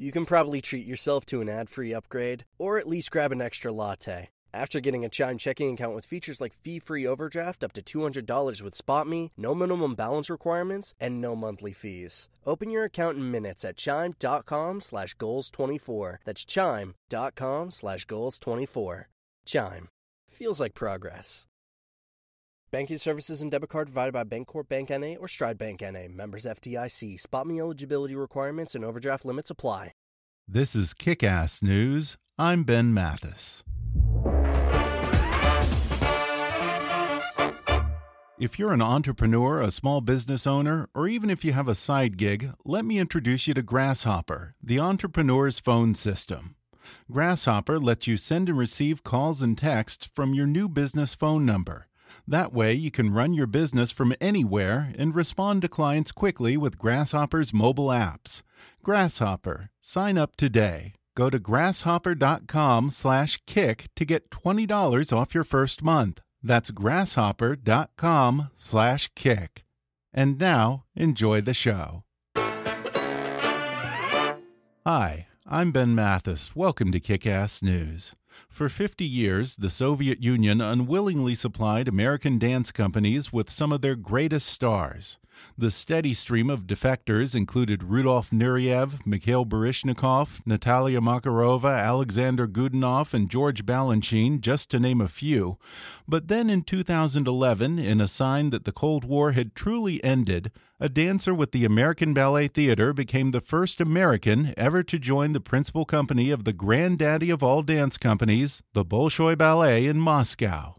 You can probably treat yourself to an ad free upgrade, or at least grab an extra latte. After getting a Chime checking account with features like fee free overdraft up to $200 with SpotMe, no minimum balance requirements, and no monthly fees. Open your account in minutes at chime.com slash goals24. That's chime.com slash goals24. Chime. Feels like progress. Banking services and debit card provided by Bancorp Bank NA or Stride Bank NA. Members FDIC. SpotMe eligibility requirements and overdraft limits apply. This is Kick Ass News. I'm Ben Mathis. If you're an entrepreneur, a small business owner, or even if you have a side gig, let me introduce you to Grasshopper, the entrepreneur's phone system. Grasshopper lets you send and receive calls and texts from your new business phone number. That way, you can run your business from anywhere and respond to clients quickly with Grasshopper's mobile apps. Grasshopper. Sign up today. Go to grasshopper.com/kick to get $20 off your first month. That's grasshopper.com/kick. And now, enjoy the show. Hi, I'm Ben Mathis. Welcome to Kick Ass News. For 50 years, the Soviet Union unwillingly supplied American dance companies with some of their greatest stars. The steady stream of defectors included Rudolf Nureyev, Mikhail Baryshnikov, Natalia Makarova, Alexander Godunov, and George Balanchine, just to name a few. But then in 2011, in a sign that the Cold War had truly ended, a dancer with the American Ballet Theater became the first American ever to join the principal company of the granddaddy of all dance companies, the Bolshoi Ballet in Moscow.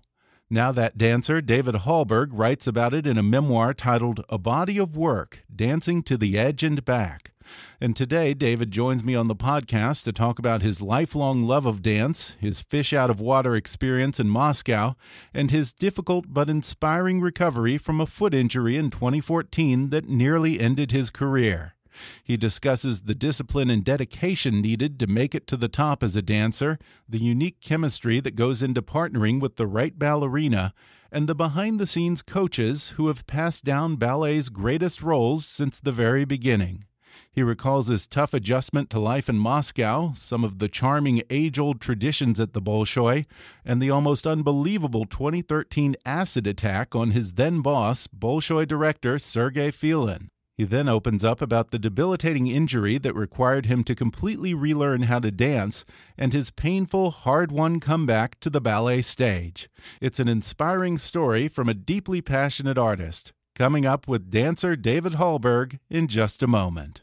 Now, that dancer, David Hallberg, writes about it in a memoir titled A Body of Work Dancing to the Edge and Back. And today, David joins me on the podcast to talk about his lifelong love of dance, his fish out of water experience in Moscow, and his difficult but inspiring recovery from a foot injury in 2014 that nearly ended his career. He discusses the discipline and dedication needed to make it to the top as a dancer, the unique chemistry that goes into partnering with the right ballerina, and the behind the scenes coaches who have passed down ballet's greatest roles since the very beginning. He recalls his tough adjustment to life in Moscow, some of the charming age old traditions at the Bolshoi, and the almost unbelievable 2013 acid attack on his then boss, Bolshoi director Sergei Filin. He then opens up about the debilitating injury that required him to completely relearn how to dance and his painful, hard won comeback to the ballet stage. It's an inspiring story from a deeply passionate artist. Coming up with dancer David Hallberg in just a moment.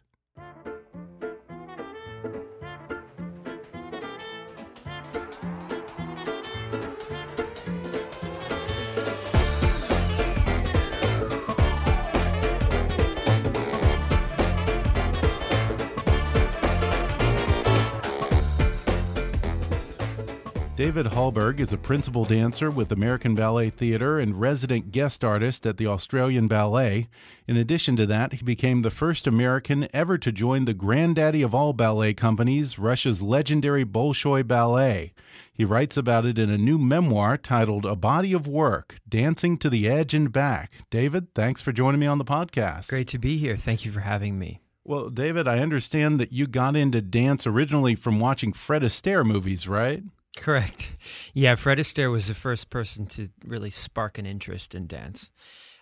David Hallberg is a principal dancer with American Ballet Theatre and resident guest artist at the Australian Ballet. In addition to that, he became the first American ever to join the granddaddy of all ballet companies, Russia's legendary Bolshoi Ballet. He writes about it in a new memoir titled A Body of Work Dancing to the Edge and Back. David, thanks for joining me on the podcast. Great to be here. Thank you for having me. Well, David, I understand that you got into dance originally from watching Fred Astaire movies, right? Correct. Yeah, Fred Astaire was the first person to really spark an interest in dance.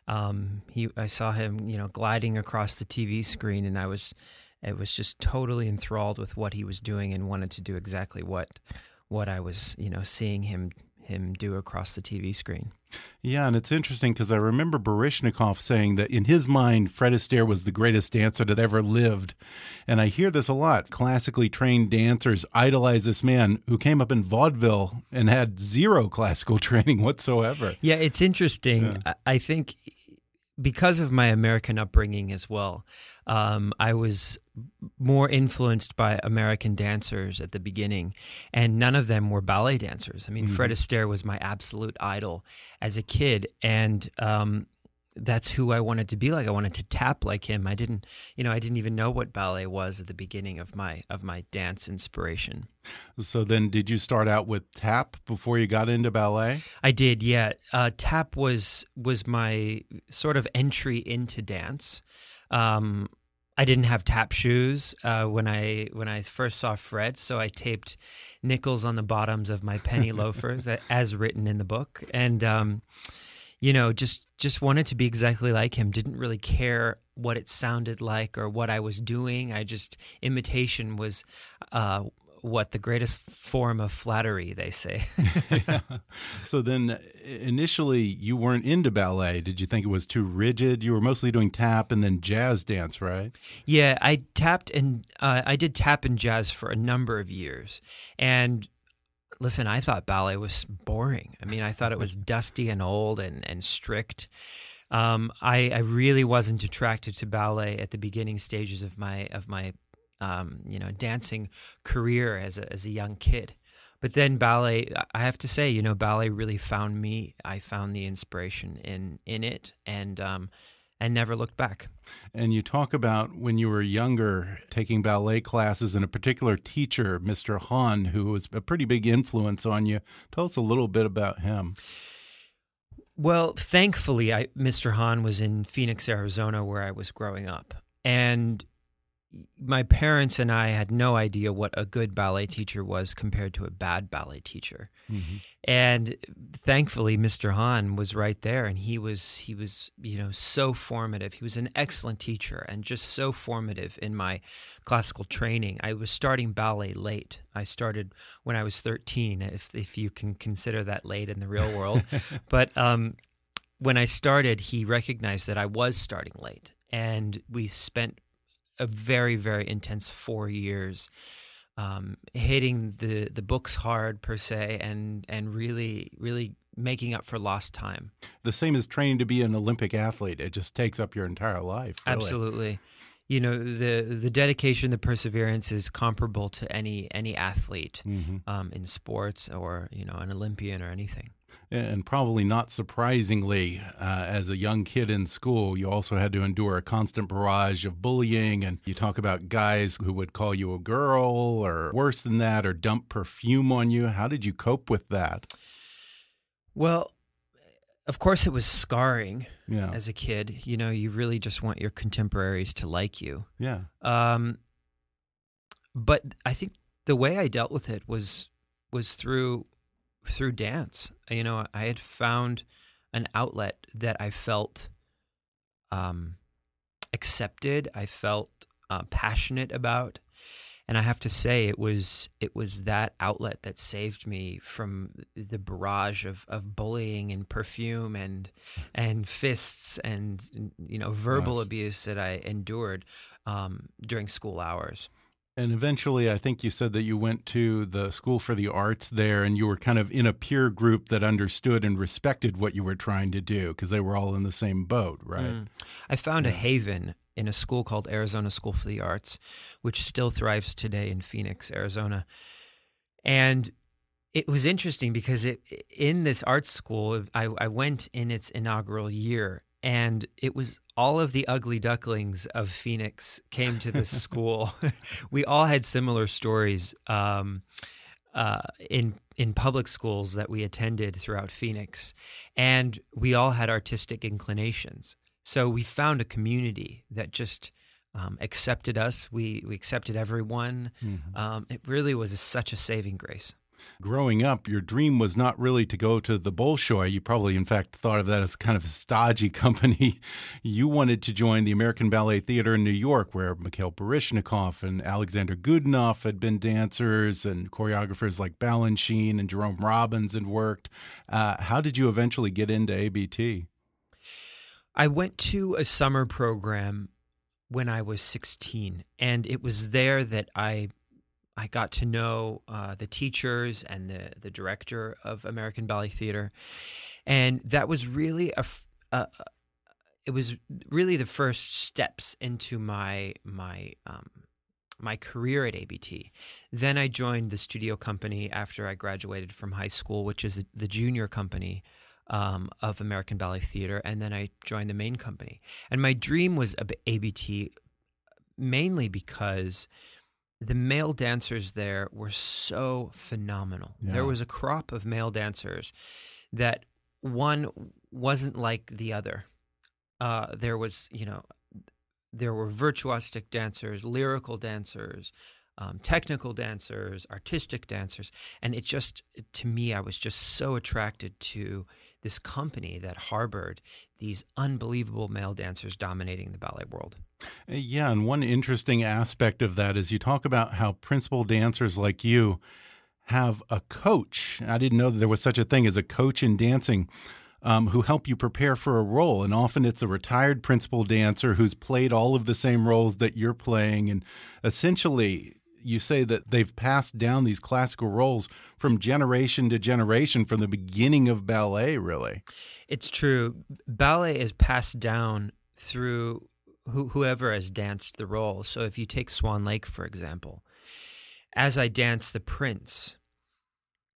Um, he, I saw him, you know, gliding across the TV screen, and I was, I was just totally enthralled with what he was doing, and wanted to do exactly what, what I was, you know, seeing him him do across the TV screen. Yeah, and it's interesting because I remember Baryshnikov saying that in his mind, Fred Astaire was the greatest dancer that ever lived. And I hear this a lot. Classically trained dancers idolize this man who came up in vaudeville and had zero classical training whatsoever. Yeah, it's interesting. Yeah. I think because of my American upbringing as well, um, I was more influenced by American dancers at the beginning, and none of them were ballet dancers. I mean, mm-hmm. Fred Astaire was my absolute idol as a kid, and um, that's who I wanted to be like. I wanted to tap like him. I didn't, you know, I didn't even know what ballet was at the beginning of my of my dance inspiration. So then, did you start out with tap before you got into ballet? I did. Yeah, uh, tap was was my sort of entry into dance. Um, I didn't have tap shoes uh, when I when I first saw Fred, so I taped nickels on the bottoms of my penny loafers, as written in the book, and. Um, you know, just just wanted to be exactly like him. Didn't really care what it sounded like or what I was doing. I just imitation was uh, what the greatest form of flattery they say. yeah. So then, initially, you weren't into ballet. Did you think it was too rigid? You were mostly doing tap and then jazz dance, right? Yeah, I tapped and uh, I did tap and jazz for a number of years, and listen, I thought ballet was boring. I mean, I thought it was dusty and old and, and strict. Um, I, I really wasn't attracted to ballet at the beginning stages of my of my um, you know dancing career as a, as a young kid. But then ballet, I have to say, you know, ballet really found me. I found the inspiration in in it, and um, and never looked back. And you talk about when you were younger taking ballet classes and a particular teacher, Mr. Hahn, who was a pretty big influence on you. Tell us a little bit about him. Well, thankfully, I, Mr. Hahn was in Phoenix, Arizona, where I was growing up. And my parents and I had no idea what a good ballet teacher was compared to a bad ballet teacher. Mm-hmm. And thankfully Mr. Hahn was right there and he was he was, you know, so formative. He was an excellent teacher and just so formative in my classical training. I was starting ballet late. I started when I was 13 if if you can consider that late in the real world. but um when I started, he recognized that I was starting late and we spent a very very intense four years um, hitting the the books hard per se and and really really making up for lost time the same as training to be an olympic athlete it just takes up your entire life really. absolutely you know the the dedication the perseverance is comparable to any any athlete mm-hmm. um, in sports or you know an olympian or anything and probably not surprisingly, uh, as a young kid in school, you also had to endure a constant barrage of bullying. And you talk about guys who would call you a girl or worse than that, or dump perfume on you. How did you cope with that? Well, of course, it was scarring yeah. as a kid. You know, you really just want your contemporaries to like you. Yeah. Um, but I think the way I dealt with it was was through through dance. You know, I had found an outlet that I felt um, accepted. I felt uh, passionate about, and I have to say, it was it was that outlet that saved me from the barrage of, of bullying and perfume and and fists and you know verbal abuse that I endured um, during school hours. And eventually, I think you said that you went to the School for the Arts there and you were kind of in a peer group that understood and respected what you were trying to do because they were all in the same boat, right? Mm. I found yeah. a haven in a school called Arizona School for the Arts, which still thrives today in Phoenix, Arizona. And it was interesting because it, in this art school, I, I went in its inaugural year and it was all of the ugly ducklings of Phoenix came to this school. we all had similar stories um, uh, in in public schools that we attended throughout Phoenix, and we all had artistic inclinations. So we found a community that just um, accepted us. We we accepted everyone. Mm-hmm. Um, it really was a, such a saving grace. Growing up, your dream was not really to go to the Bolshoi. You probably, in fact, thought of that as kind of a stodgy company. You wanted to join the American Ballet Theater in New York, where Mikhail Baryshnikov and Alexander Godunov had been dancers, and choreographers like Balanchine and Jerome Robbins had worked. Uh, how did you eventually get into ABT? I went to a summer program when I was 16, and it was there that I I got to know uh, the teachers and the the director of American Ballet Theater, and that was really a, it was really the first steps into my my um, my career at ABT. Then I joined the studio company after I graduated from high school, which is the junior company um, of American Ballet Theater, and then I joined the main company. And my dream was ABT mainly because the male dancers there were so phenomenal. Yeah. There was a crop of male dancers that one wasn't like the other. Uh, there was, you know, there were virtuosic dancers, lyrical dancers, um, technical dancers, artistic dancers, and it just to me, I was just so attracted to this company that harbored these unbelievable male dancers dominating the ballet world. Uh, yeah, and one interesting aspect of that is you talk about how principal dancers like you have a coach. I didn't know that there was such a thing as a coach in dancing. Um, who help you prepare for a role. And often it's a retired principal dancer who's played all of the same roles that you're playing. And essentially, you say that they've passed down these classical roles from generation to generation from the beginning of ballet, really. It's true. Ballet is passed down through whoever has danced the role. So if you take Swan Lake, for example, as I dance the prince,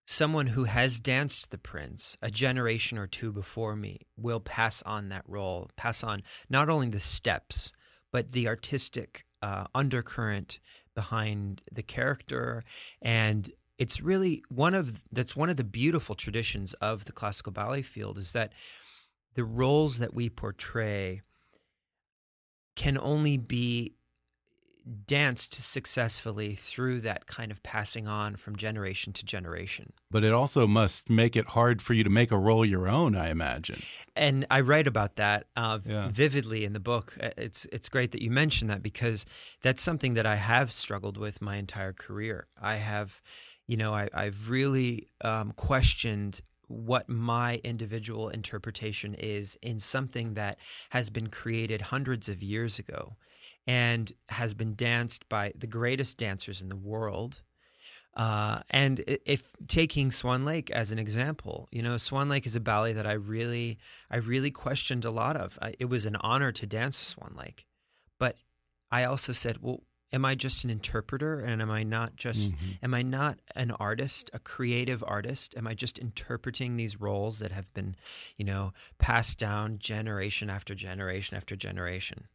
someone who has danced the prince a generation or two before me will pass on that role, pass on not only the steps, but the artistic uh, undercurrent behind the character. And it's really one of that's one of the beautiful traditions of the classical ballet field is that the roles that we portray can only be danced successfully through that kind of passing on from generation to generation. But it also must make it hard for you to make a role your own, I imagine. And I write about that uh, yeah. vividly in the book. Uh, it's it's great that you mention that because that's something that I have struggled with my entire career. I have, you know, I, have really um, questioned what my individual interpretation is in something that has been created hundreds of years ago and has been danced by the greatest dancers in the world. Uh, and if taking Swan Lake as an example, you know, Swan Lake is a ballet that I really, I really questioned a lot of. I, it was an honor to dance Swan Lake, but I also said, well, am I just an interpreter and am I not just mm-hmm. am I not an artist, a creative artist? Am I just interpreting these roles that have been, you know, passed down generation after generation after generation?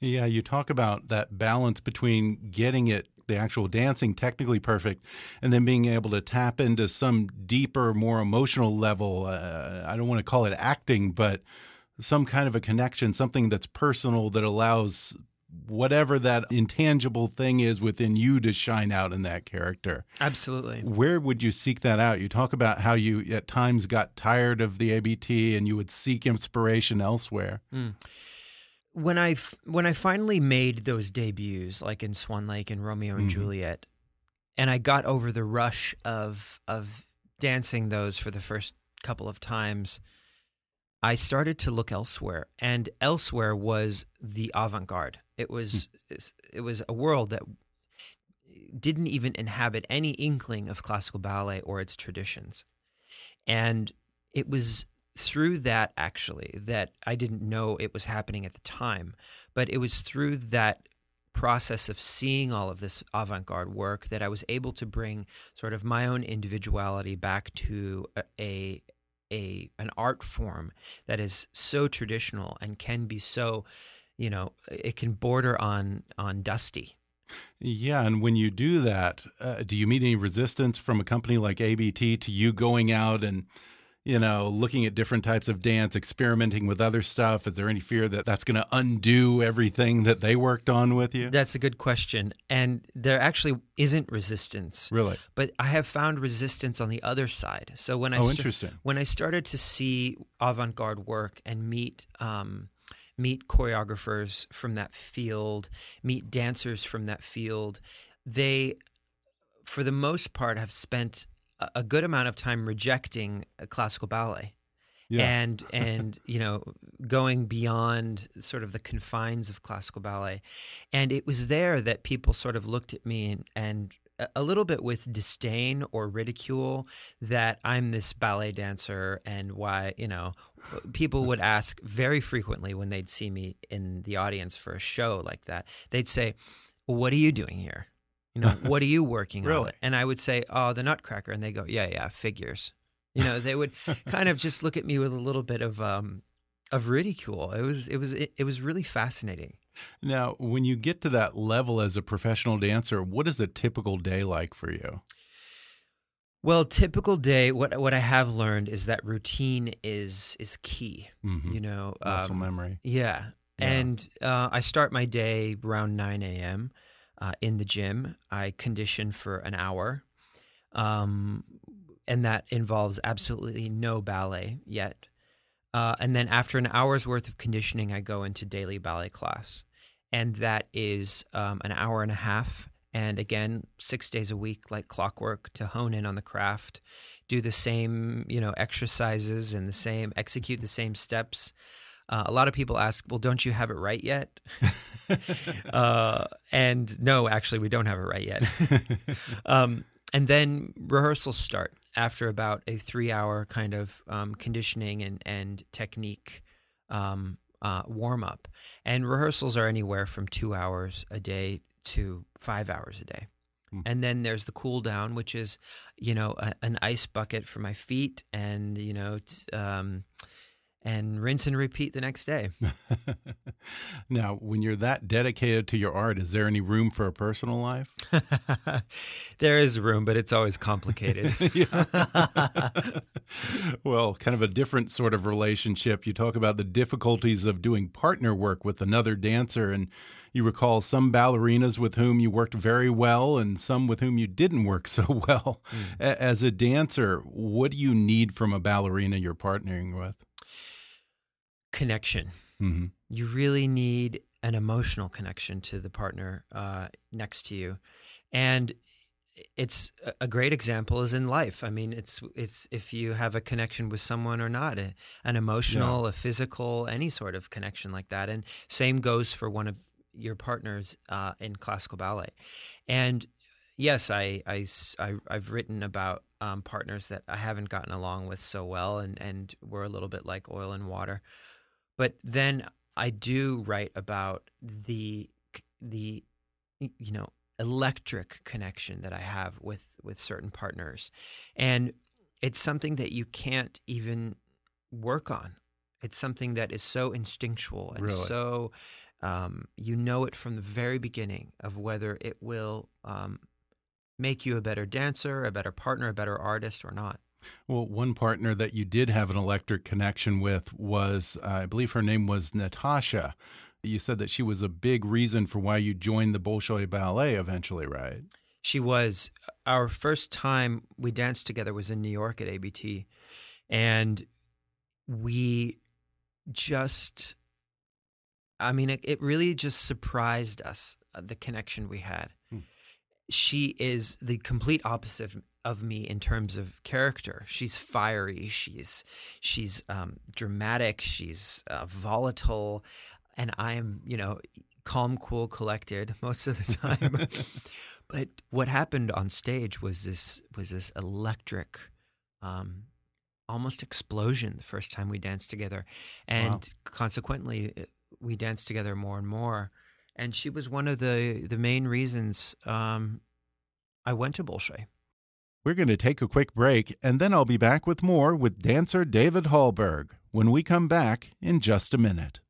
Yeah, you talk about that balance between getting it the actual dancing technically perfect and then being able to tap into some deeper more emotional level uh, i don't want to call it acting but some kind of a connection something that's personal that allows whatever that intangible thing is within you to shine out in that character. Absolutely. Where would you seek that out? You talk about how you at times got tired of the ABT and you would seek inspiration elsewhere. Mm. When I when I finally made those debuts, like in Swan Lake and Romeo and mm. Juliet, and I got over the rush of of dancing those for the first couple of times, I started to look elsewhere, and elsewhere was the avant-garde. It was hmm. it was a world that didn't even inhabit any inkling of classical ballet or its traditions, and it was through that actually that I didn't know it was happening at the time, but it was through that process of seeing all of this avant-garde work that I was able to bring sort of my own individuality back to a, a a an art form that is so traditional and can be so you know it can border on on dusty. Yeah and when you do that uh, do you meet any resistance from a company like abt to you going out and you know, looking at different types of dance, experimenting with other stuff? Is there any fear that that's going to undo everything that they worked on with you? That's a good question. And there actually isn't resistance. Really? But I have found resistance on the other side. So when I oh, interesting. when I started to see avant-garde work and meet um, meet choreographers from that field, meet dancers from that field, they for the most part have spent a good amount of time rejecting classical ballet. Yeah. and and you know going beyond sort of the confines of classical ballet and it was there that people sort of looked at me and, and a little bit with disdain or ridicule that I'm this ballet dancer and why, you know, people would ask very frequently when they'd see me in the audience for a show like that. They'd say, well, "What are you doing here? You know, what are you working Really? on?" And I would say, "Oh, the Nutcracker," and they go, "Yeah, yeah, figures." You know, they would kind of just look at me with a little bit of um, of ridicule. It was it was it, it was really fascinating. Now, when you get to that level as a professional dancer, what is a typical day like for you? Well, typical day. What what I have learned is that routine is is key. Mhm. You know, Muscle um, memory. Yeah. Yeah. And uh, I start my day around 9 a.m. Uh, in the gym. I condition for an hour. Um, and that involves absolutely no ballet yet. Uh, and then after an hour's worth of conditioning, I go into daily ballet class. And that is um, an hour and a half. And again, six days a week, like clockwork, to hone in on the craft, do the same, you know, exercises and the same, execute the same steps. Uh, a lot of people ask, well, don't you have it right yet? uh, and no, actually, we don't have it right yet. um, and then rehearsals start after about a three hour kind of um, conditioning and, and technique um, uh, warm up. And rehearsals are anywhere from two hours a day to five hours a day. Hmm. And then there's the cool down, which is, you know, a, an ice bucket for my feet, and you know, t- um, and rinse and repeat the next day. now, when you're that dedicated to your art, is there any room for a personal life? there is room, but it's always complicated. well, kind of a different sort of relationship. You talk about the difficulties of doing partner work with another dancer, and you recall some ballerinas with whom you worked very well and some with whom you didn't work so well. Mm. A- As a dancer, what do you need from a ballerina you're partnering with? Connection. hmm You really need an emotional connection to the partner uh, next to you, and it's a- great example is in life. I mean, it's it's if you have a connection with someone or not, a, an emotional, a physical, any sort of connection like that. And same goes for one of your partners uh, in classical ballet. And yes, I, I, I have written about um, partners that I haven't gotten along with so well, and and we're a little bit like oil and water. But then I do write about the the you know electric connection that I have with with certain partners, and it's something that you can't even work on. It's something that is so instinctual and Really? so um, you know it from the very beginning of whether it will um, make you a better dancer, a better partner, a better artist, or not. Well, one partner that you did have an electric connection with was, uh, I believe her name was Natasha. You said that she was a big reason for why you joined the Bolshoi Ballet eventually, right? She was our first time we danced together was in New York at ABT, and we just, I mean, it, it really just surprised us uh, the connection we had. Hmm. She is the complete opposite of- me in terms of character. She's fiery. She's she's um, dramatic. She's uh, volatile, and I am, you know, calm, cool, collected most of the time. but what happened on stage was this was this electric um, almost explosion the first time we danced together and Wow. consequently we danced together more and more and she was one of the the main reasons um, I went to Bolshoi. We're going to take a quick break, and then I'll be back with more with dancer David Hallberg when we come back in just a minute.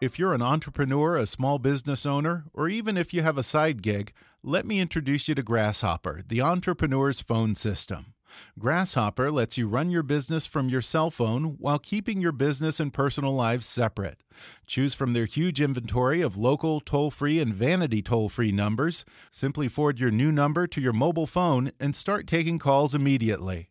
If you're an entrepreneur, a small business owner, or even if you have a side gig, let me introduce you to Grasshopper, the entrepreneur's phone system. Grasshopper lets you run your business from your cell phone while keeping your business and personal lives separate. Choose from their huge inventory of local, toll free, and vanity toll free numbers. Simply forward your new number to your mobile phone and start taking calls immediately.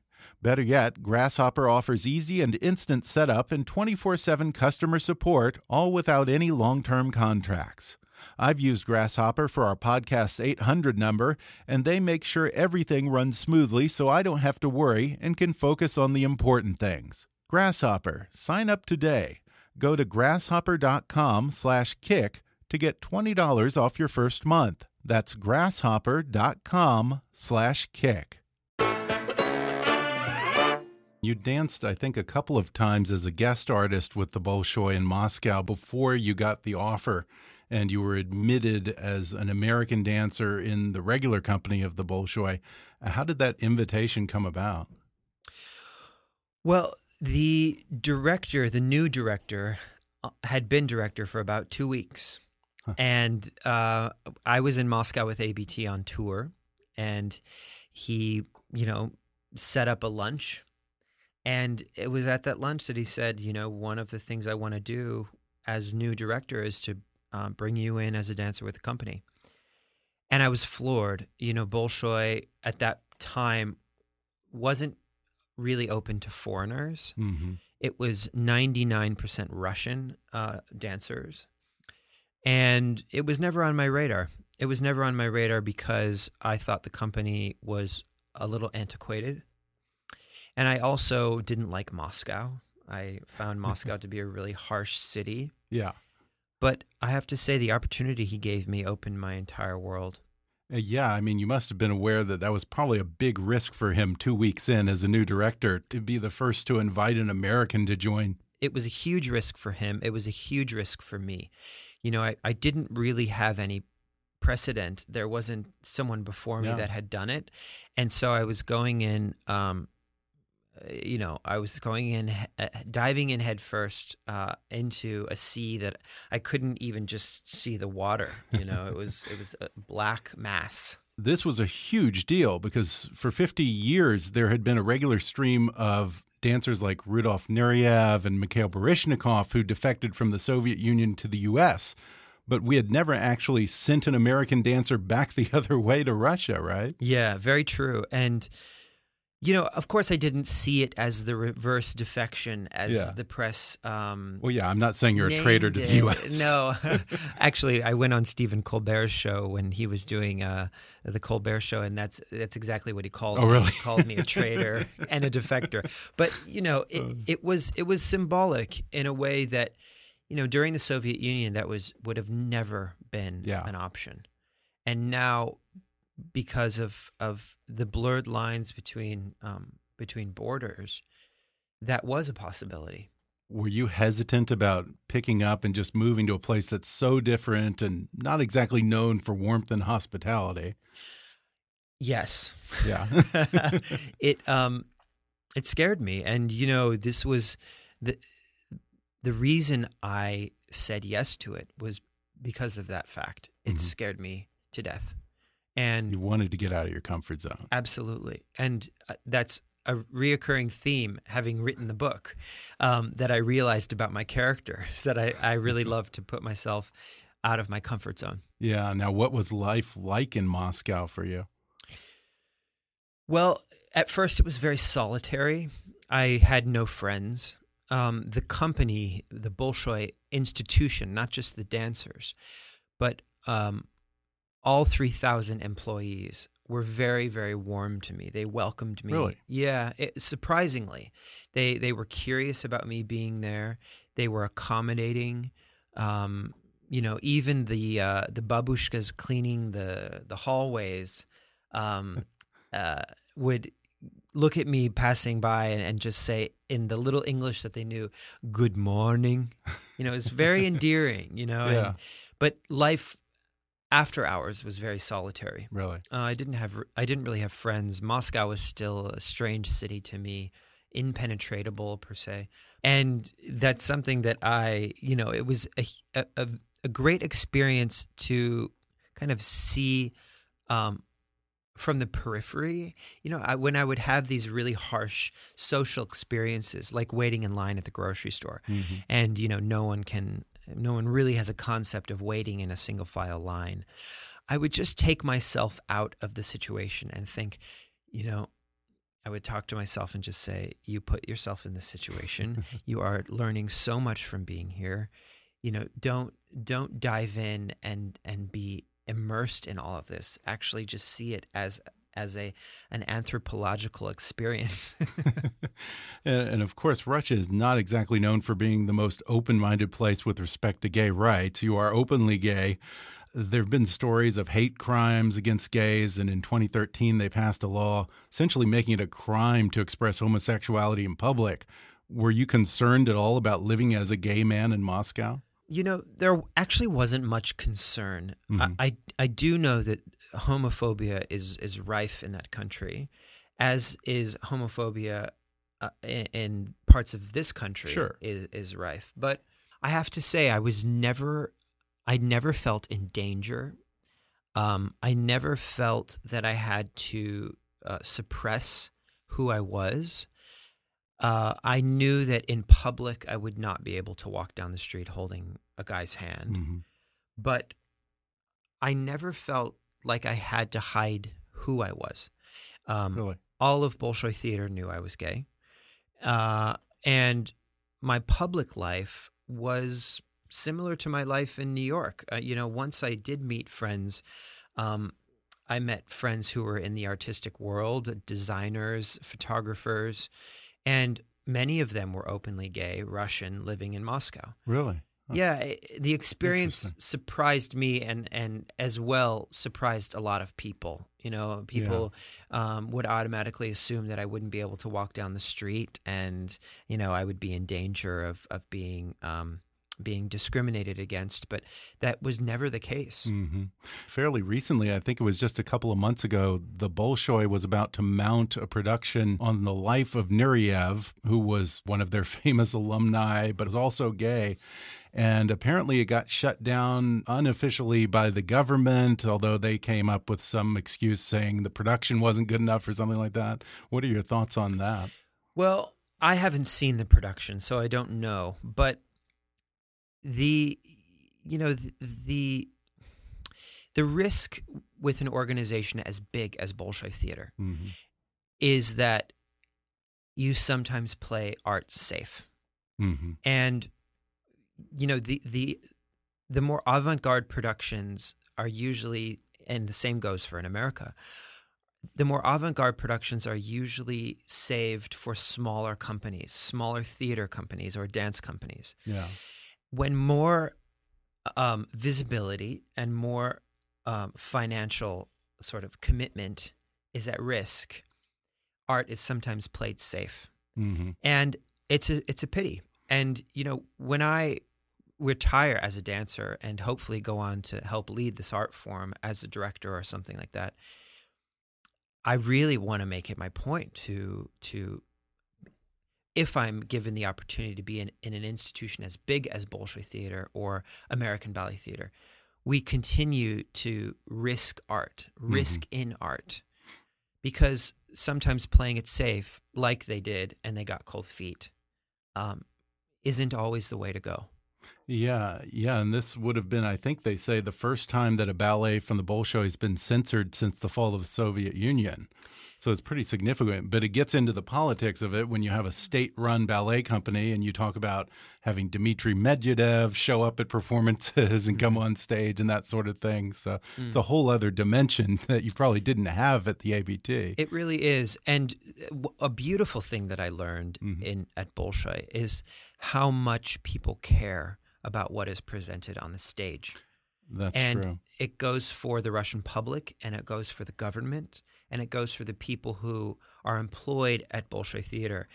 Better yet, Grasshopper offers easy and instant setup and 24 7 customer support, all without any long term contracts. I've used Grasshopper for our podcast 800 number, and they make sure everything runs smoothly so I don't have to worry and can focus on the important things. Grasshopper, sign up today. Go to grasshopper.com/kick to get $20 off your first month. That's grasshopper.com/kick. You danced, I think, a couple of times as a guest artist with the Bolshoi in Moscow before you got the offer and you were admitted as an American dancer in the regular company of the Bolshoi. How did that invitation come about? Well, the director, the new director, uh, had been director for about two weeks. Huh. And uh, I was in Moscow with ABT on tour, and he, you know, set up a lunch and it was at that lunch that he said, you know, one of the things I want to do as new director is to um, bring you in as a dancer with the company. And I was floored. You know, Bolshoi at that time wasn't really open to foreigners. Mm-hmm. It was 99% Russian uh, dancers. And it was never on my radar. It was never on my radar because I thought the company was a little antiquated. And I also didn't like Moscow. I found Moscow to be a really harsh city. Yeah. But I have to say, the opportunity he gave me opened my entire world. Uh, yeah, I mean, you must have been aware that that was probably a big risk for him two weeks in as a new director to be the first to invite an American to join. It was a huge risk for him. It was a huge risk for me. You know, I, I didn't really have any precedent. There wasn't someone before me yeah. that had done it. And so I was going in um, you know, I was going in, uh, diving in headfirst uh, into a sea that I couldn't even just see the water. You know, it was it was a black mass. This was a huge deal because for 50 years there had been a regular stream of dancers like Rudolf Nureyev and Mikhail Baryshnikov who defected from the Soviet Union to the U.S. But we had never actually sent an American dancer back the other way to Russia, right? Yeah, very true. And you know, of course, I didn't see it as the reverse defection as yeah. the press. Um, well, yeah, I'm not saying you're a traitor to the U.S. No, actually, I went on Stephen Colbert's show when he was doing uh, the Colbert Show, and that's that's exactly what he called. Oh, me. really? He called me a traitor and a defector. But you know, it, uh. it was it was symbolic in a way that, you know, during the Soviet Union, that was would have never been yeah. an option, and now because of of the blurred lines between um, between borders, that was a possibility. Were you hesitant about picking up and just moving to a place that's so different and not exactly known for warmth and hospitality? Yes. Yeah. it um it scared me and you know this was the the reason I said yes to it was because of that fact. It mm -hmm. scared me to death. And you wanted to get out of your comfort zone. Absolutely. And uh, that's a reoccurring theme having written the book um, that I realized about my character is that I, I really love to put myself out of my comfort zone. Yeah. Now, what was life like in Moscow for you? Well, at first it was very solitary. I had no friends. Um, the company, the Bolshoi institution, not just the dancers, but um, all 3,000 employees were very, very warm to me. They welcomed me. Really? Yeah, it, surprisingly. They, they were curious about me being there. They were accommodating. Um, you know, even the uh, the babushkas cleaning the the hallways um, uh, would look at me passing by and, and, just say in the little English that they knew, "Good morning." You know, it's very endearing. You know, yeah. And, but life after hours was very solitary. Really, uh, I didn't have I didn't really have friends. Moscow was still a strange city to me, impenetrable per se, and that's something that I you know it was a a, a great experience to kind of see. Um, from the periphery, you know, I, when I would have these really harsh social experiences, like waiting in line at the grocery store, mm-hmm. and you know, no one can no one really has a concept of waiting in a single file line. I would just take myself out of the situation and think, you know, I would talk to myself and just say, "You put yourself in this situation. you are learning so much from being here. You know, don't don't dive in and and be immersed in all of this. Actually, just see it as as a an anthropological experience. and, and, of course, Russia is not exactly known for being the most open-minded place with respect to gay rights. You are openly gay. There have been stories of hate crimes against gays, and in 2013 they passed a law essentially making it a crime to express homosexuality in public. Were you concerned at all about living as a gay man in Moscow? You know, there actually wasn't much concern. Mm -hmm. I, I, I do know that homophobia is is rife in that country, as is homophobia uh, in, in, parts of this country sure. is is rife. But I have to say, I was never, I never felt in danger. Um, I never felt that I had to uh, suppress who I was. Uh, I knew that in public I would not be able to walk down the street holding a guy's hand, mm-hmm. but I never felt like I had to hide who I was. Um, really? All of Bolshoi theater knew I was gay, uh, and my public life was similar to my life in New York. Uh, you know, once I did meet friends. Um, I met friends who were in the artistic world, designers, photographers, and many of them were openly gay, Russian, living in Moscow. Really? Huh. Yeah, the experience surprised me, and and as well surprised a lot of people. You know, people yeah. um, would automatically assume that I wouldn't be able to walk down the street, and you know, I would be in danger of of being um, being discriminated against, but that was never the case. Mm -hmm. Fairly recently, I think it was just a couple of months ago, the Bolshoi was about to mount a production on the life of Nureyev, who was one of their famous alumni, but is also gay. And apparently, it got shut down unofficially by the government, although they came up with some excuse saying the production wasn't good enough or something like that. What are your thoughts on that? Well, I haven't seen the production, so I don't know. But the you know the, the the risk with an organization as big as Bolshoi Theater mm-hmm. is that you sometimes play art safe, mm-hmm. and you know the the the more avant-garde productions are usually, and the same goes for in America. The more avant-garde productions are usually saved for smaller companies, smaller theater companies or dance companies. Yeah when more um, visibility and more um, financial sort of commitment is at risk, art is sometimes played safe, mm-hmm. and it's a it's a pity. And you know, when I retire as a dancer and hopefully go on to help lead this art form as a director or something like that, I really want to make it my point to to if I'm given the opportunity to be in, in an institution as big as Bolshoi Theater or American Ballet Theater, we continue to risk art, mm-hmm. risk mm-hmm. in art, because sometimes playing it safe, like they did, and they got cold feet, um, isn't always the way to go. Yeah, yeah, and this would have been, I think they say, the first time that a ballet from the Bolshoi has been censored since the fall of the Soviet Union. So it's pretty significant. But it gets into the politics of it when you have a state run ballet company and you talk about having Dmitry Medvedev show up at performances and come mm-hmm. on stage and that sort of thing. So mm. it's a whole other dimension that you probably didn't have at the ABT. It really is. And uh, a beautiful thing that I learned mm -hmm. in at Bolshoi is how much people care about what is presented on the stage. That's and true. it goes for the Russian public and it goes for the government and it goes for the people who are employed at Bolshoi Theater.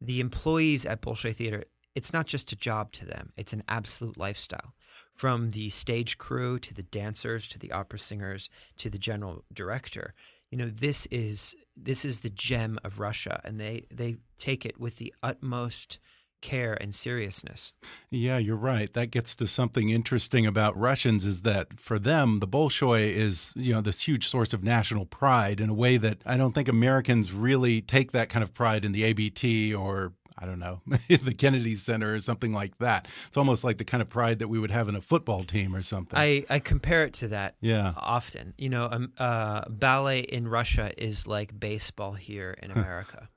The employees at Bolshoi Theater, it's not just a job to them, it's an absolute lifestyle. From the stage crew to the dancers to the opera singers to the general director. You know, this is this is the gem of Russia and they they take it with the utmost care and seriousness. Yeah, you're right. That gets to something interesting about Russians is that for them, the Bolshoi is, you know, this huge source of national pride in a way that I don't think Americans really take that kind of pride in the ABT or I don't know, the Kennedy Center or something like that. It's almost like the kind of pride that we would have in a football team or something. I, I compare it to that yeah. often. You know, um, uh, ballet in Russia is like baseball here in America.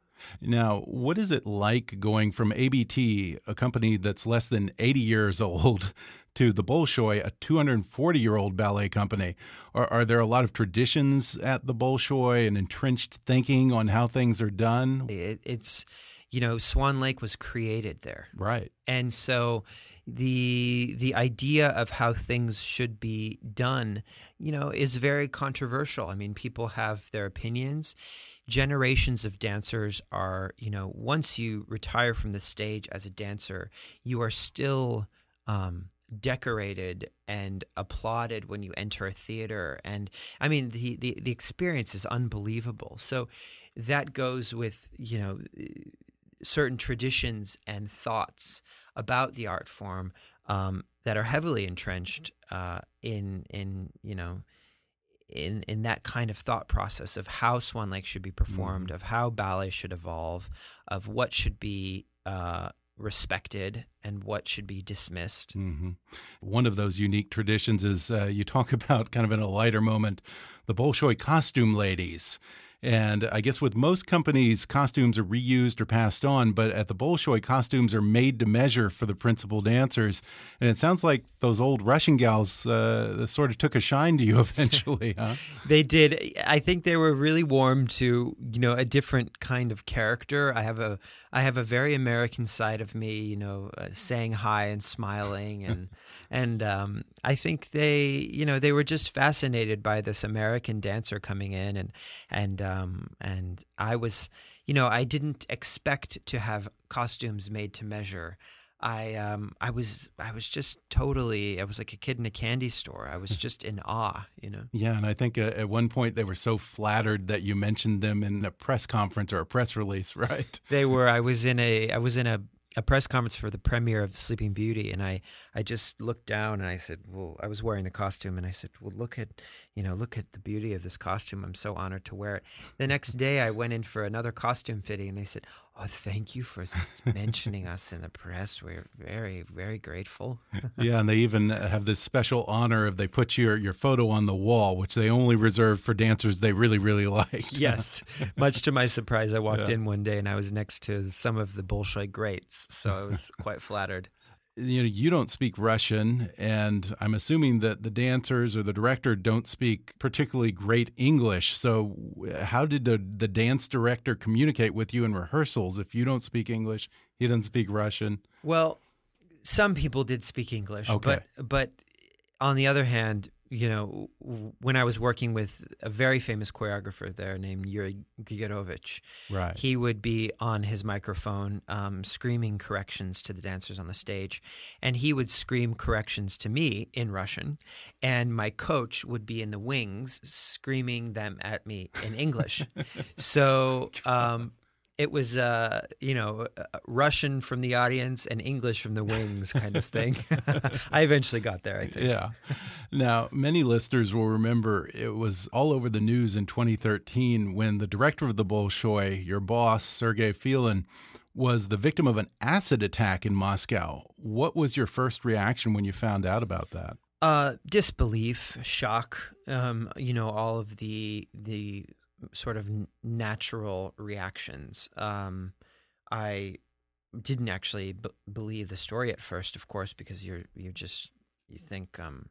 Now, what is it like going from ABT, a company that's less than 80 years old, to the Bolshoi, a 240 year old ballet company? Are, are, there a lot of traditions at the Bolshoi and entrenched thinking on how things are done? It, it's, you know, Swan Lake was created there. Right. And so the the idea of how things should be done, you know, is very controversial. I mean, people have their opinions generations of dancers are, you know, once you retire from the stage as a dancer, you are still um, decorated and applauded when you enter a theater. And I mean, the, the, the experience is unbelievable. So that goes with, you know, certain traditions and thoughts about the art form um, that are heavily entrenched uh, in, in, you know, in in that kind of thought process of how Swan Lake should be performed, mm-hmm. of how ballet should evolve, of what should be uh, respected and what should be dismissed. Mm-hmm. One of those unique traditions is uh, you talk about kind of in a lighter moment the Bolshoi costume ladies. And I guess with most companies, costumes are reused or passed on, but at the Bolshoi, costumes are made to measure for the principal dancers. And it sounds like those old Russian gals uh, sort of took a shine to you eventually, huh? they did. I think they were really warm to you know a different kind of character. I have a I have a very American side of me, you know, uh, saying hi and smiling, and and um, I think they you know they were just fascinated by this American dancer coming in, and and um, and I was, you know, I didn't expect to have costumes made to measure. I um I was I was just totally I was like a kid in a candy store. I was just in awe, you know. Yeah, and I think uh, at one point they were so flattered that you mentioned them in a press conference or a press release, right? They were. I was in a I was in a a press conference for the premiere of Sleeping Beauty, and I, I just looked down and I said, "Well, I was wearing the costume," and I said, "Well, look at, you know, look at the beauty of this costume. I'm so honored to wear it." The next day, I went in for another costume fitting, and they said, "Oh, thank you for mentioning us in the press. We're very, very grateful." yeah, and they even have this special honor of they put your your photo on the wall, which they only reserve for dancers they really, really like. yes, much to my surprise, I walked yeah. in one day and I was next to some of the Bolshoi greats so I was quite flattered. You know, you don't speak Russian, and I'm assuming that the dancers or the director don't speak particularly great English. So, how did the, the dance director communicate with you in rehearsals if you don't speak English? He doesn't speak Russian. Well, some people did speak English, okay. but but on the other hand, you know, when I was working with a very famous choreographer there named Yuri Grigorovich, right. he would be on his microphone um, screaming corrections to the dancers on the stage. And he would scream corrections to me in Russian. And my coach would be in the wings screaming them at me in English. so um, it was uh, you know uh, Russian from the audience and English from the wings kind of thing. I eventually got there, I think. Yeah. Now, many listeners will remember it was all over the news in 2013 when the director of the Bolshoi, your boss Sergei Filin, was the victim of an acid attack in Moscow. What was your first reaction when you found out about that? Uh, disbelief, shock. Um, you know, all of the the sort of natural reactions. Um, I didn't actually b- believe the story at first, of course, because you're you just you think um,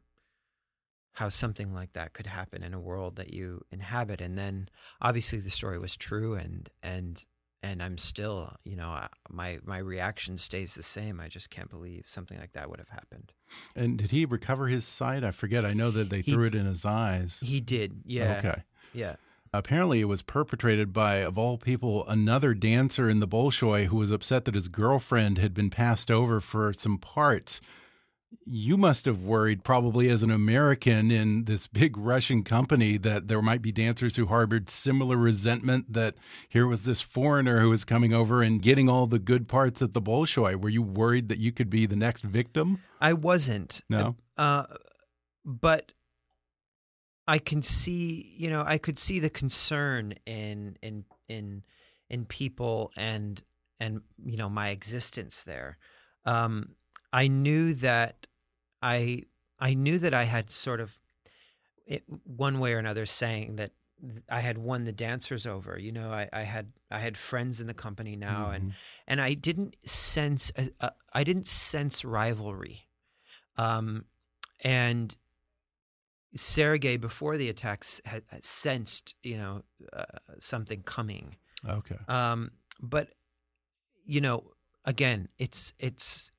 how something like that could happen in a world that you inhabit, and then obviously the story was true, and and and I'm still, you know, my my reaction stays the same. I just can't believe something like that would have happened. And did he recover his sight? I forget. I know that they he, threw it in his eyes. He did. Yeah. Okay. Yeah. Apparently, it was perpetrated by, of all people, another dancer in the Bolshoi who was upset that his girlfriend had been passed over for some parts. You must have worried, probably as an American in this big Russian company, that there might be dancers who harbored similar resentment. That here was this foreigner who was coming over and getting all the good parts at the Bolshoi. Were you worried that you could be the next victim? I wasn't. No. Uh, but I can see, you know, I could see the concern in in in in people and and you know my existence there. Um, I knew that I I knew that I had sort of it, one way or another saying that I had won the dancers over. You know, I, I had I had friends in the company now, Mm-hmm. and and I didn't sense a, a, I didn't sense rivalry, um, and Sergey before the attacks had, sensed you know uh, something coming, Okay. um, but you know again it's it's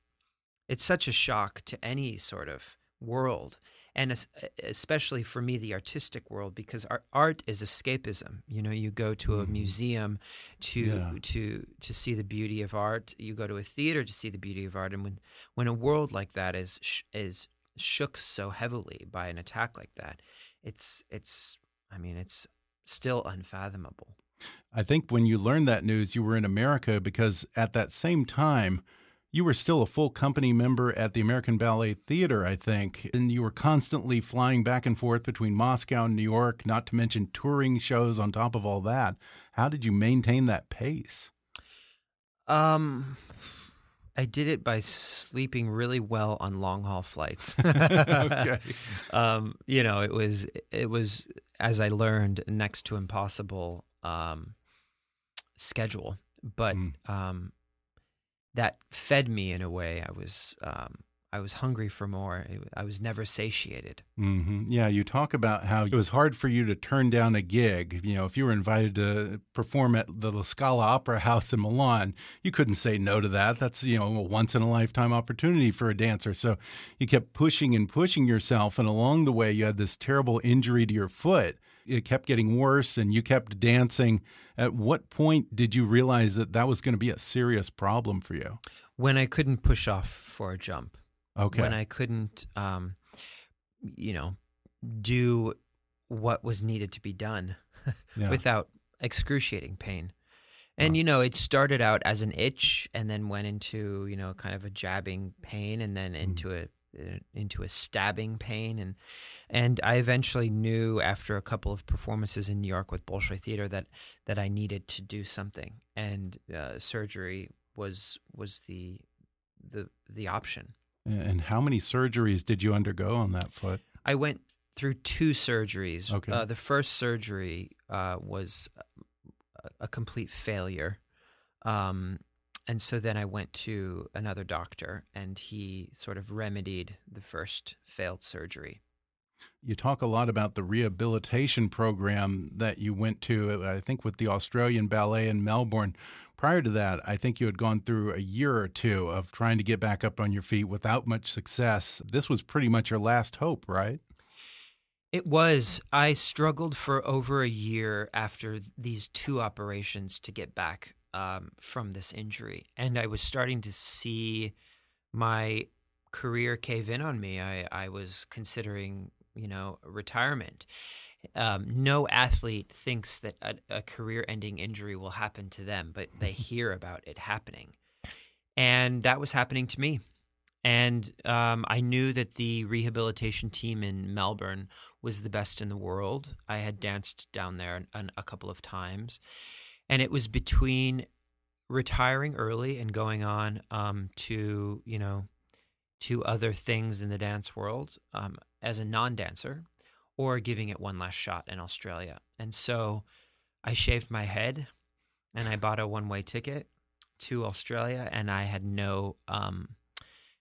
it's such a shock to any sort of world and es- especially for me the artistic world because art is escapism you know you go to a Mhm. museum to Yeah. to to see the beauty of art you go to a theater to see the beauty of art and when when a world like that is sh- is shook so heavily by an attack like that it's it's i mean it's still unfathomable I think when you learned that news, you were in America because at that same time, you were still a full company member at the American Ballet Theater, I think, and you were constantly flying back and forth between Moscow and New York, not to mention touring shows on top of all that. How did you maintain that pace? Um, I did it by sleeping really well on long haul flights. Okay. Um, you know, it was it was as I learned next to impossible um schedule, but Mm. um that fed me in a way. I was um I was hungry for more. I was never satiated. hmm Yeah, you talk about how it was hard for you to turn down a gig. You know, if you were invited to perform at the La Scala Opera House in Milan, you couldn't say no to that. That's, you know, a once in a lifetime opportunity for a dancer. So you kept pushing and pushing yourself. And along the way, you had this terrible injury to your foot. It kept getting worse and you kept dancing. At what point did you realize that that was going to be a serious problem for you? When I couldn't push off for a jump. Okay. when I couldn't, um, you know, do what was needed to be done Yeah. without excruciating pain. And you know, it started out as an itch, and then went into you know kind of a jabbing pain, and then into a uh, into a stabbing pain, and and I eventually knew after a couple of performances in New York with Bolshoi Theater that that I needed to do something, and uh, surgery was was the the the option. And how many surgeries did you undergo on that foot? I went through two surgeries. Okay. Uh, the first surgery uh, was a, a complete failure. Um, and so then I went to another doctor, and he sort of remedied the first failed surgery. You talk a lot about the rehabilitation program that you went to, I think, with the Australian Ballet in Melbourne. Prior to that, I think you had gone through a year or two of trying to get back up on your feet without much success. This was pretty much your last hope, right? It was. I struggled for over a year after these two operations to get back um, from this injury. And I was starting to see my career cave in on me. I, I was considering, you know, retirement. Um, no athlete thinks that a, a career ending injury will happen to them, but they hear about it happening. And that was happening to me. And um, I knew that the rehabilitation team in Melbourne was the best in the world. I had danced down there an, an, a couple of times. And it was between retiring early and going on um, to, you know, to other things in the dance world um, as a non dancer or giving it one last shot in Australia. And so I shaved my head and I bought a one way ticket to Australia and I had no um,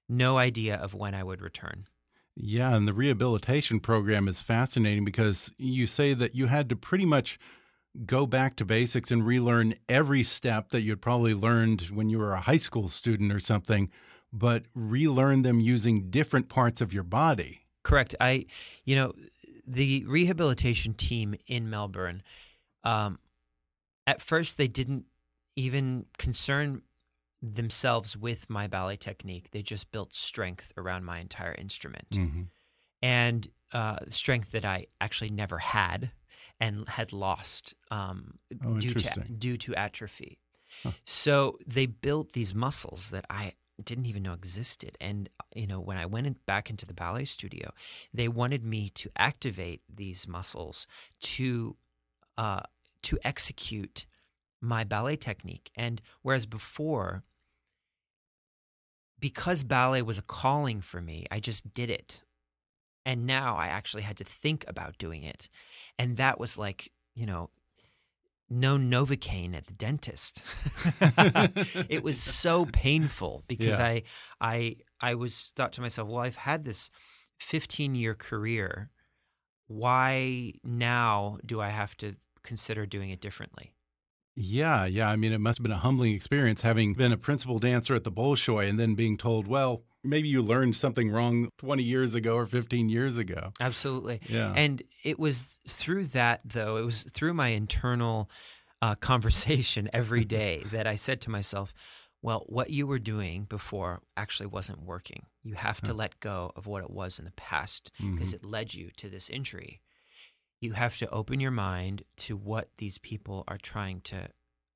no idea of when I would return. Yeah, and the rehabilitation program is fascinating because you say that you had to pretty much go back to basics and relearn every step that you'd probably learned when you were a high school student or something, but relearn them using different parts of your body. Correct. I, you know, the rehabilitation team in Melbourne, um, at first they didn't even concern themselves with my ballet technique. They just built strength around my entire instrument. Mm -hmm. And uh, strength that I actually never had and had lost um, oh, due, to, due to atrophy. Huh. So they built these muscles that I didn't even know existed. And, you know, when I went in, back into the ballet studio, they wanted me to activate these muscles to, uh, to execute my ballet technique. And whereas before, because ballet was a calling for me, I just did it. And now I actually had to think about doing it. And that was like, you know, no Novocaine at the dentist. it was so painful because Yeah. I I I was thought to myself, well, I've had this 15 year career. Why now do I have to consider doing it differently? Yeah, yeah. I mean, it must have been a humbling experience having been a principal dancer at the Bolshoi and then being told, well, maybe you learned something wrong 20 years ago or 15 years ago. Absolutely. Yeah. And it was through that, though, it was through my internal uh, conversation every day that I said to myself, well, what you were doing before actually wasn't working. You have to let go of what it was in the past because it led you to this injury. You have to open your mind to what these people are trying to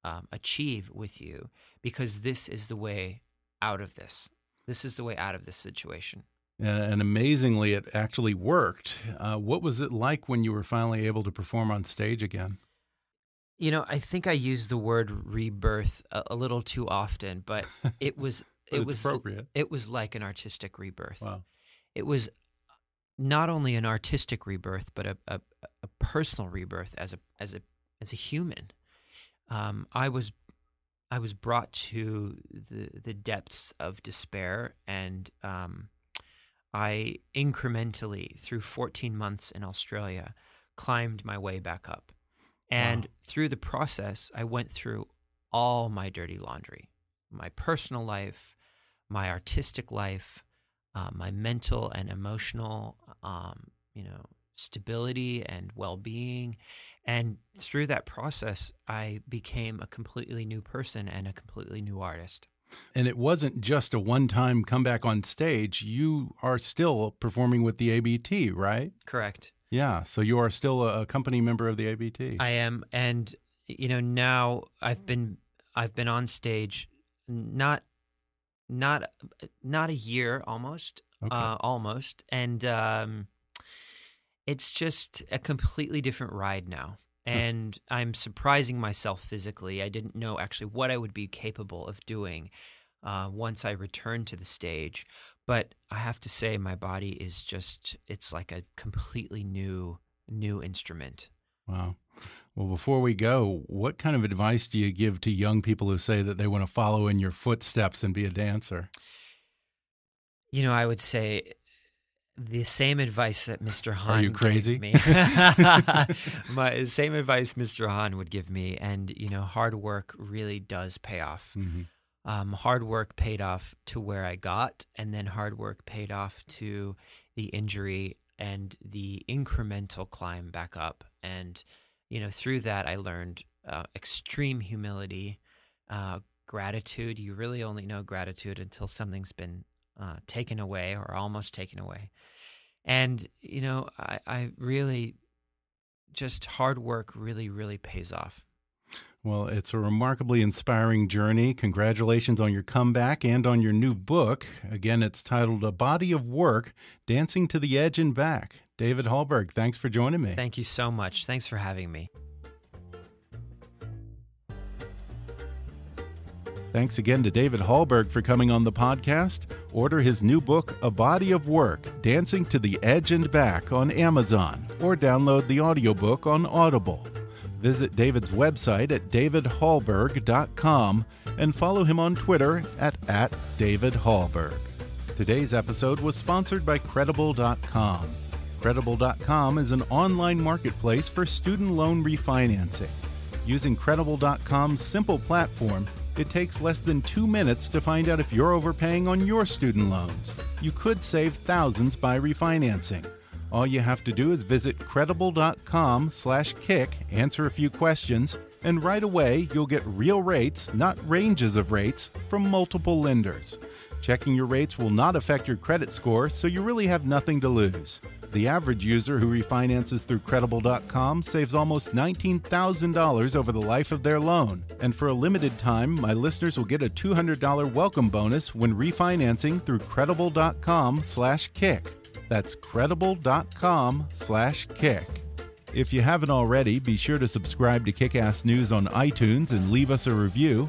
um, achieve with you because this is the way out of this. This is the way out of this situation. And, and amazingly, it actually worked. Uh, what was it like when you were finally able to perform on stage again? You know, I think I use the word rebirth a, a little too often, but it was But it was appropriate. it was like an artistic rebirth. Wow. It was not only an artistic rebirth, but a, a, a personal rebirth as a as a as a human. Um, I was I was brought to the the depths of despair, and um, I incrementally through 14 months in Australia climbed my way back up. And Wow. through the process, I went through all my dirty laundry, my personal life, my artistic life, uh, my mental and emotional, um, you know, stability and well-being. And through that process, I became a completely new person and a completely new artist. And it wasn't just a one time comeback on stage. You are still performing with the ABT, right? Correct. Yeah. So you are still a, a company member of the ABT. I am, and you know now I've been I've been on stage not not not a year almost Okay. uh, almost, and um, it's just a completely different ride now. And I'm surprising myself physically. I didn't know actually what I would be capable of doing uh, once I returned to the stage. But I have to say, my body is just—it's like a completely new, new instrument. Wow. Well, before we go, what kind of advice do you give to young people who say that they want to follow in your footsteps and be a dancer? You know, I would say the same advice that Mr. Hahn you crazy? gave me. My same advice Mr. Hahn would give me, and you know, hard work really does pay off. Mhm. Um, hard work paid off to where I got, and then hard work paid off to the injury and the incremental climb back up. And you know, through that, I learned uh, extreme humility, uh, gratitude. You really only know gratitude until something's been uh, taken away or almost taken away. And you know, I, I really just hard work really, really pays off. Well, it's a remarkably inspiring journey. Congratulations on your comeback and on your new book. Again, it's titled A Body of Work Dancing to the Edge and Back. David Hallberg, thanks for joining me. Thank you so much. Thanks for having me. Thanks again to David Hallberg for coming on the podcast. Order his new book, A Body of Work Dancing to the Edge and Back, on Amazon, or download the audiobook on Audible. Visit David's website at davidhallberg.com and follow him on Twitter at, at David Hallberg. Today's episode was sponsored by Credible.com. Credible.com is an online marketplace for student loan refinancing. Using Credible.com's simple platform, it takes less than two minutes to find out if you're overpaying on your student loans. You could save thousands by refinancing. All you have to do is visit credible.com slash kick, answer a few questions, and right away you'll get real rates, not ranges of rates, from multiple lenders. Checking your rates will not affect your credit score, so you really have nothing to lose. The average user who refinances through Credible.com saves almost $19,000 over the life of their loan. And for a limited time, my listeners will get a $200 welcome bonus when refinancing through Credible.com slash kick. That's Credible.com slash kick. If you haven't already, be sure to subscribe to Kickass News on iTunes and leave us a review.